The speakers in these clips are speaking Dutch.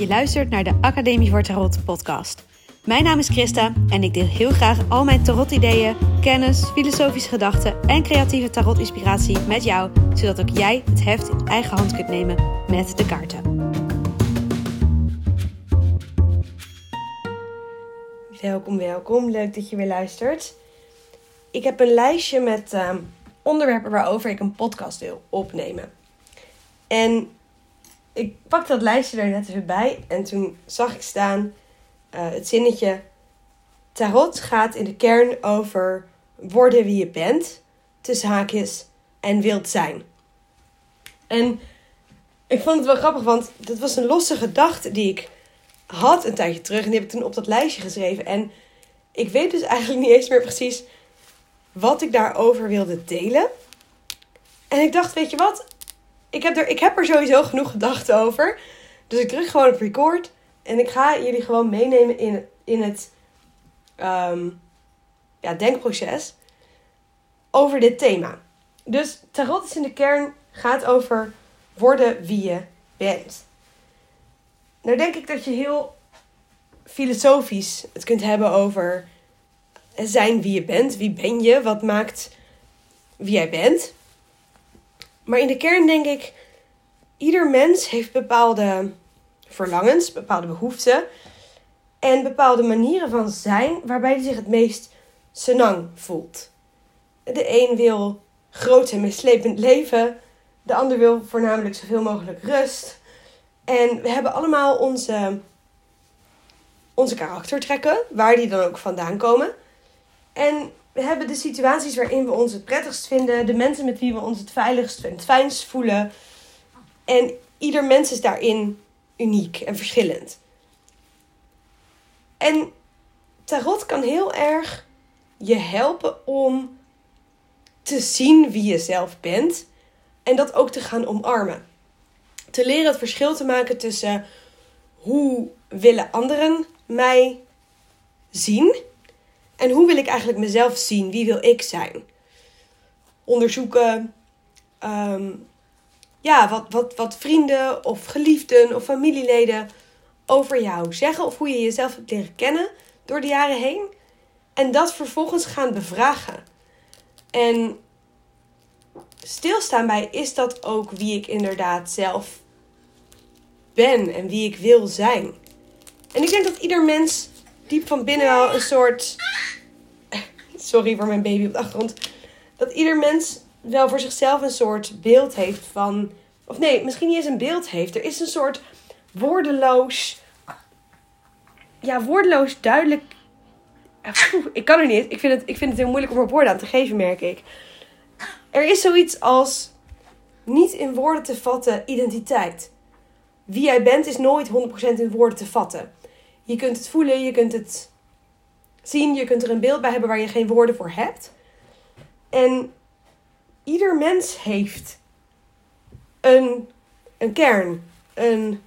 Je luistert naar de Academie voor Tarot podcast. Mijn naam is Christa en ik deel heel graag al mijn tarot-ideeën, kennis, filosofische gedachten en creatieve tarot-inspiratie met jou, zodat ook jij het heft in eigen hand kunt nemen met de kaarten. Welkom, welkom. Leuk dat je weer luistert. Ik heb een lijstje met ehm, onderwerpen waarover ik een podcast wil opnemen. En ik pakte dat lijstje er net even bij en toen zag ik staan eh, het zinnetje: Tarot gaat in de kern over worden wie je bent, tussen haakjes, en wilt zijn. En ik vond het wel grappig, want dat was een losse gedachte die ik had een tijdje terug. En die heb ik toen op dat lijstje geschreven. En ik weet dus eigenlijk niet eens meer precies wat ik daarover wilde delen. En ik dacht, weet je wat? Ik heb er, ik heb er sowieso genoeg gedachten over. Dus ik druk gewoon op record. En ik ga jullie gewoon meenemen in, in het ehm, ja, denkproces over dit thema. Dus tarot is in de kern gaat over worden wie je bent. Nou denk ik dat je heel filosofisch het kunt hebben over zijn wie je bent. Wie ben je? Wat maakt wie jij bent? Maar in de kern denk ik, ieder mens heeft bepaalde verlangens, bepaalde behoeften en bepaalde manieren van zijn waarbij hij zich het meest senang voelt. De een wil groot en mislepend leven, de ander wil voornamelijk zoveel mogelijk rust. En we hebben allemaal onze, onze karaktertrekken, waar die dan ook vandaan komen. En hebben de situaties waarin we ons het prettigst vinden, de mensen met wie we ons het veiligst en het fijnst voelen. En ieder mens is daarin uniek en verschillend. En tarot kan heel erg je helpen om te zien wie je zelf bent en dat ook te gaan omarmen. Te leren het verschil te maken tussen hoe willen anderen mij zien en hoe wil ik eigenlijk mezelf zien? Wie wil ik zijn? Onderzoeken. Ehm, ja, wat, wat, wat vrienden of geliefden of familieleden over jou zeggen. Of hoe je jezelf hebt leren kennen door de jaren heen. En dat vervolgens gaan bevragen. En stilstaan bij, is dat ook wie ik inderdaad zelf ben en wie ik wil zijn? En ik denk dat ieder mens diep van binnen wel een soort sorry voor mijn baby op de achtergrond. Dat ieder mens wel voor zichzelf een soort beeld heeft van. Of nee, misschien niet eens een beeld heeft. Er is een soort woordeloos. Ja, woordeloos duidelijk. ik kan er niet. Ik vind, het, ik vind het heel moeilijk om er woorden aan te geven, merk ik. Er is zoiets als niet in woorden te vatten identiteit. Wie jij bent is nooit 100% in woorden te vatten. Je kunt het voelen, je kunt het zien. Je kunt er een beeld bij hebben waar je geen woorden voor hebt. En ieder mens heeft een, een kern, een,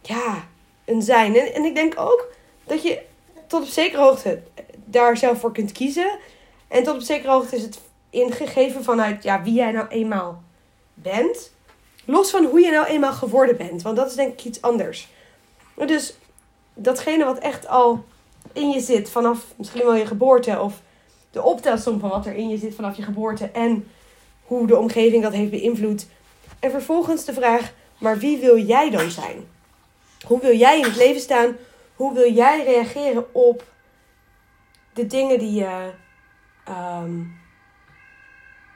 ja, een zijn. En, en ik denk ook dat je tot op zekere hoogte daar zelf voor kunt kiezen. En tot op zekere hoogte is het ingegeven vanuit ja, wie jij nou eenmaal bent. Los van hoe je nou eenmaal geworden bent. Want dat is denk ik iets anders. Dus datgene wat echt al in je zit vanaf misschien wel je geboorte. Of de optelsom van wat er in je zit vanaf je geboorte. En hoe de omgeving dat heeft beïnvloed. En vervolgens de vraag, maar wie wil jij dan zijn? Hoe wil jij in het leven staan? Hoe wil jij reageren op de dingen die je. Ehm,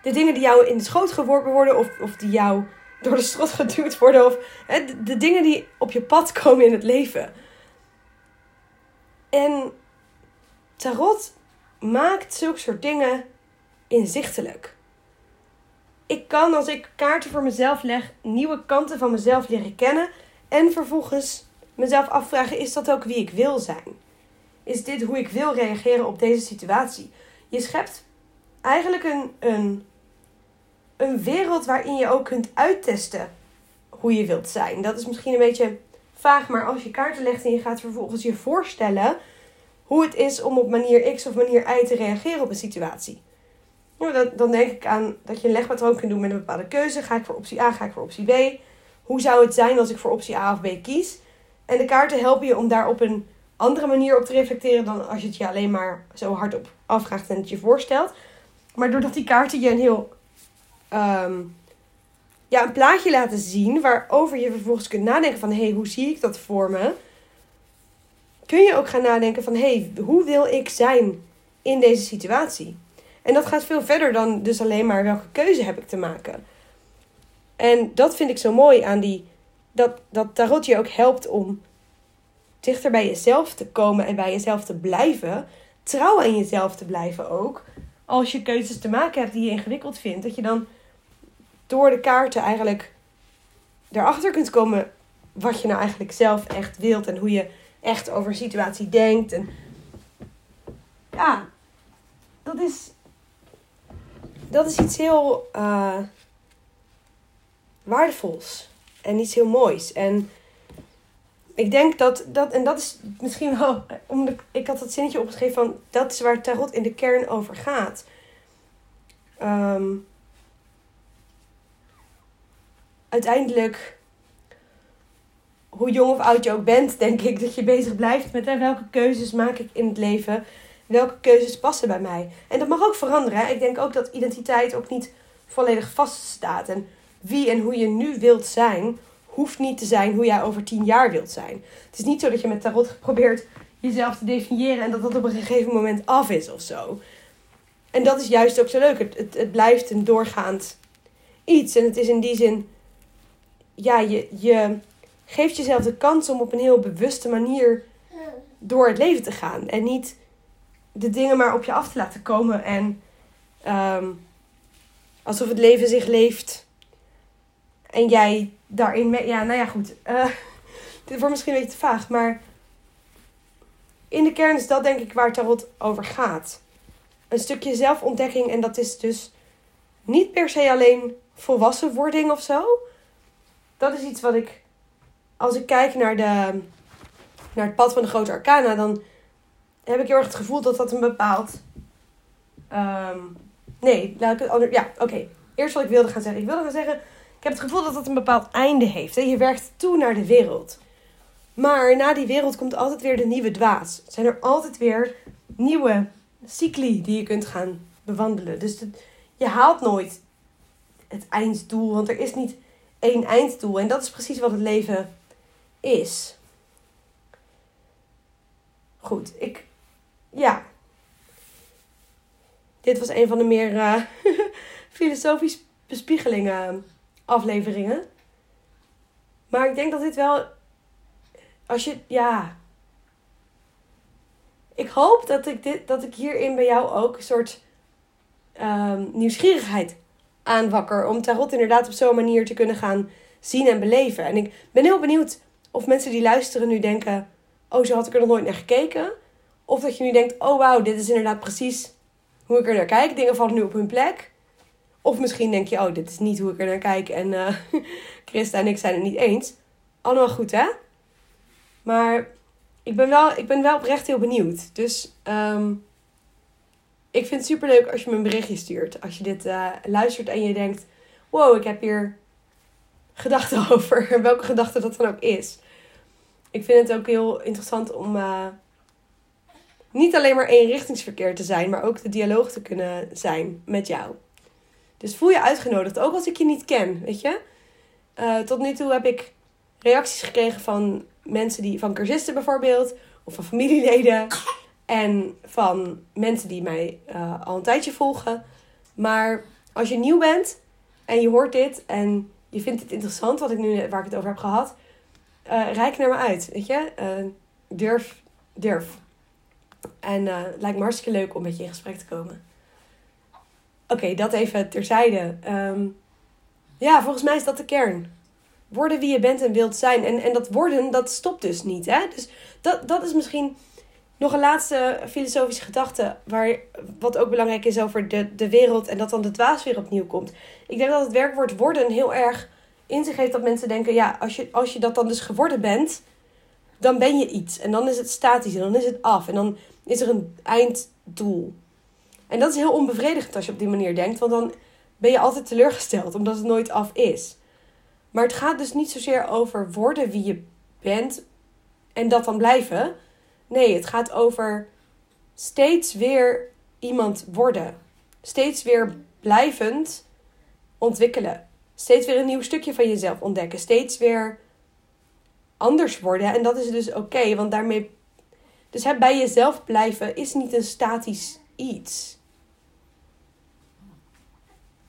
de dingen die jou in de schoot geworpen worden, of, of die jou door de strot geduwd worden, of de dingen die op je pad komen in het leven. En tarot maakt zulke soort dingen inzichtelijk. Ik kan als ik kaarten voor mezelf leg, nieuwe kanten van mezelf leren kennen en vervolgens mezelf afvragen: is dat ook wie ik wil zijn? Is dit hoe ik wil reageren op deze situatie? Je schept eigenlijk een, een, een wereld waarin je ook kunt uittesten hoe je wilt zijn. Dat is misschien een beetje vaag, maar als je kaarten legt en je gaat vervolgens je voorstellen hoe het is om op manier X of manier Y te reageren op een situatie. Nou, dan denk ik aan dat je een legpatroon kunt doen met een bepaalde keuze. Ga ik voor optie A, ga ik voor optie B? Hoe zou het zijn als ik voor optie A of B kies? En de kaarten helpen je om daar op een andere manier op te reflecteren dan als je het je alleen maar zo hard op afvraagt en het je voorstelt. Maar doordat die kaarten je een heel ehm, ja, een plaatje laten zien waarover je vervolgens kunt nadenken van hé, hey, hoe zie ik dat voor me? Kun je ook gaan nadenken van hé, hey, hoe wil ik zijn in deze situatie? En dat gaat veel verder dan dus alleen maar welke keuze heb ik te maken. En dat vind ik zo mooi aan die. Dat, dat tarot je ook helpt om dichter bij jezelf te komen en bij jezelf te blijven. Trouw aan jezelf te blijven ook. Als je keuzes te maken hebt die je ingewikkeld vindt. Dat je dan door de kaarten eigenlijk erachter kunt komen wat je nou eigenlijk zelf echt wilt. En hoe je echt over een situatie denkt. En ja, dat is dat is iets heel uh, waardevols. En iets heel moois. En ik denk dat, dat, en dat is misschien wel, omdat ik had dat zinnetje opgeschreven van, dat is waar tarot in de kern over gaat. Um, uiteindelijk, hoe jong of oud je ook bent, denk ik dat je bezig blijft met welke keuzes maak ik in het leven welke keuzes passen bij mij. En dat mag ook veranderen. Ik denk ook dat identiteit ook niet volledig vaststaat. En wie en hoe je nu wilt zijn, hoeft niet te zijn hoe jij over tien jaar wilt zijn. Het is niet zo dat je met tarot probeert jezelf te definiëren en dat dat op een gegeven moment af is of zo. En dat is juist ook zo leuk. Het, het blijft een doorgaand iets. En het is in die zin, ja, je, je geeft jezelf de kans om op een heel bewuste manier door het leven te gaan. En niet de dingen maar op je af te laten komen. En um, alsof het leven zich leeft. En jij daarin mee. Ja, nou ja, goed. Uh, dit wordt misschien een beetje te vaag. Maar in de kern is dat denk ik waar tarot over gaat. Een stukje zelfontdekking. En dat is dus niet per se alleen volwassenwording of zo. Dat is iets wat ik. Als ik kijk naar, de, naar het pad van de grote arcana, dan heb ik heel erg het gevoel dat dat een bepaald. Um, nee, laat ik het anders. Ja, oké. Eerst wat ik wilde gaan zeggen. Ik wilde gaan zeggen. Ik heb het gevoel dat dat een bepaald einde heeft. Je werkt toe naar de wereld. Maar na die wereld komt altijd weer de nieuwe dwaas. Zijn er altijd weer nieuwe cycli die je kunt gaan bewandelen. Dus je haalt nooit het einddoel, want er is niet één einddoel. En dat is precies wat het leven is. Goed, ik ja. Dit was een van de meer uh, filosofisch bespiegelingen afleveringen. Maar ik denk dat dit wel. Als je. Ja. Ik hoop dat ik, dit, dat ik hierin bij jou ook een soort um, nieuwsgierigheid aanwakker. Om tarot inderdaad op zo'n manier te kunnen gaan zien en beleven. En ik ben heel benieuwd of mensen die luisteren nu denken: Oh, zo had ik er nog nooit naar gekeken. Of dat je nu denkt, oh wauw, dit is inderdaad precies hoe ik er naar kijk. Dingen vallen nu op hun plek. Of misschien denk je, oh, dit is niet hoe ik er naar kijk. En uh, Christa en ik zijn het niet eens. Allemaal goed, hè? Maar ik ben wel, ik ben wel oprecht heel benieuwd. Dus um, ik vind het super leuk als je me een berichtje stuurt. Als je dit uh, luistert en je denkt, wow, ik heb hier gedachten over. Welke gedachte dat dan ook is. Ik vind het ook heel interessant om... Uh, niet alleen maar eenrichtingsverkeer te zijn, maar ook de dialoog te kunnen zijn met jou. Dus voel je uitgenodigd, ook als ik je niet ken, weet je. Uh, tot nu toe heb ik reacties gekregen van mensen die, van cursisten bijvoorbeeld, of van familieleden. En van mensen die mij uh, al een tijdje volgen. Maar als je nieuw bent en je hoort dit en je vindt het interessant, wat ik nu, waar ik het over heb gehad, uh, rijk naar me uit, weet je. durf, durf. En het lijkt me hartstikke leuk om met je in gesprek te komen. Oké, dat even terzijde. Um, ja, volgens mij is dat de kern. Worden wie je bent en wilt zijn. En, en dat worden, dat stopt dus niet. Hè? Dus dat, dat is misschien nog een laatste filosofische gedachte. Waar, wat ook belangrijk is over de, de wereld. En dat dan de dwaas weer opnieuw komt. Ik denk dat het werkwoord worden heel erg in zich heeft dat mensen denken: ja, als je, als je dat dan dus geworden bent, dan ben je iets. En dan is het statisch en dan is het af. En dan is er een einddoel. En dat is heel onbevredigend als je op die manier denkt, want dan ben je altijd teleurgesteld omdat het nooit af is. Maar het gaat dus niet zozeer over worden wie je bent, en dat dan blijven. Nee, het gaat over steeds weer iemand worden. Steeds weer blijvend ontwikkelen. Steeds weer een nieuw stukje van jezelf ontdekken. Steeds weer anders worden. En dat is dus oké, want daarmee. Dus bij jezelf blijven is niet een statisch iets.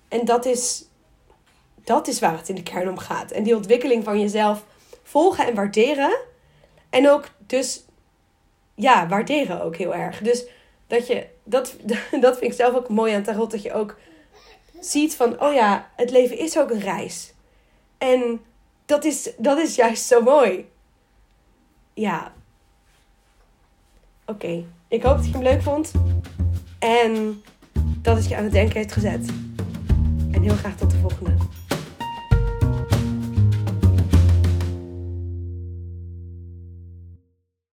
En dat is, dat is waar het in de kern om gaat. En die ontwikkeling van jezelf volgen en waarderen. En ook dus, ja, waarderen ook heel erg. Dus dat je, dat, dat vind ik zelf ook mooi aan tarot, dat je ook ziet van, oh ja, het leven is ook een reis. En dat is, dat is juist zo mooi. Ja. Oké, ik hoop dat je hem leuk vond. En dat het je aan het denken heeft gezet. En heel graag tot de volgende.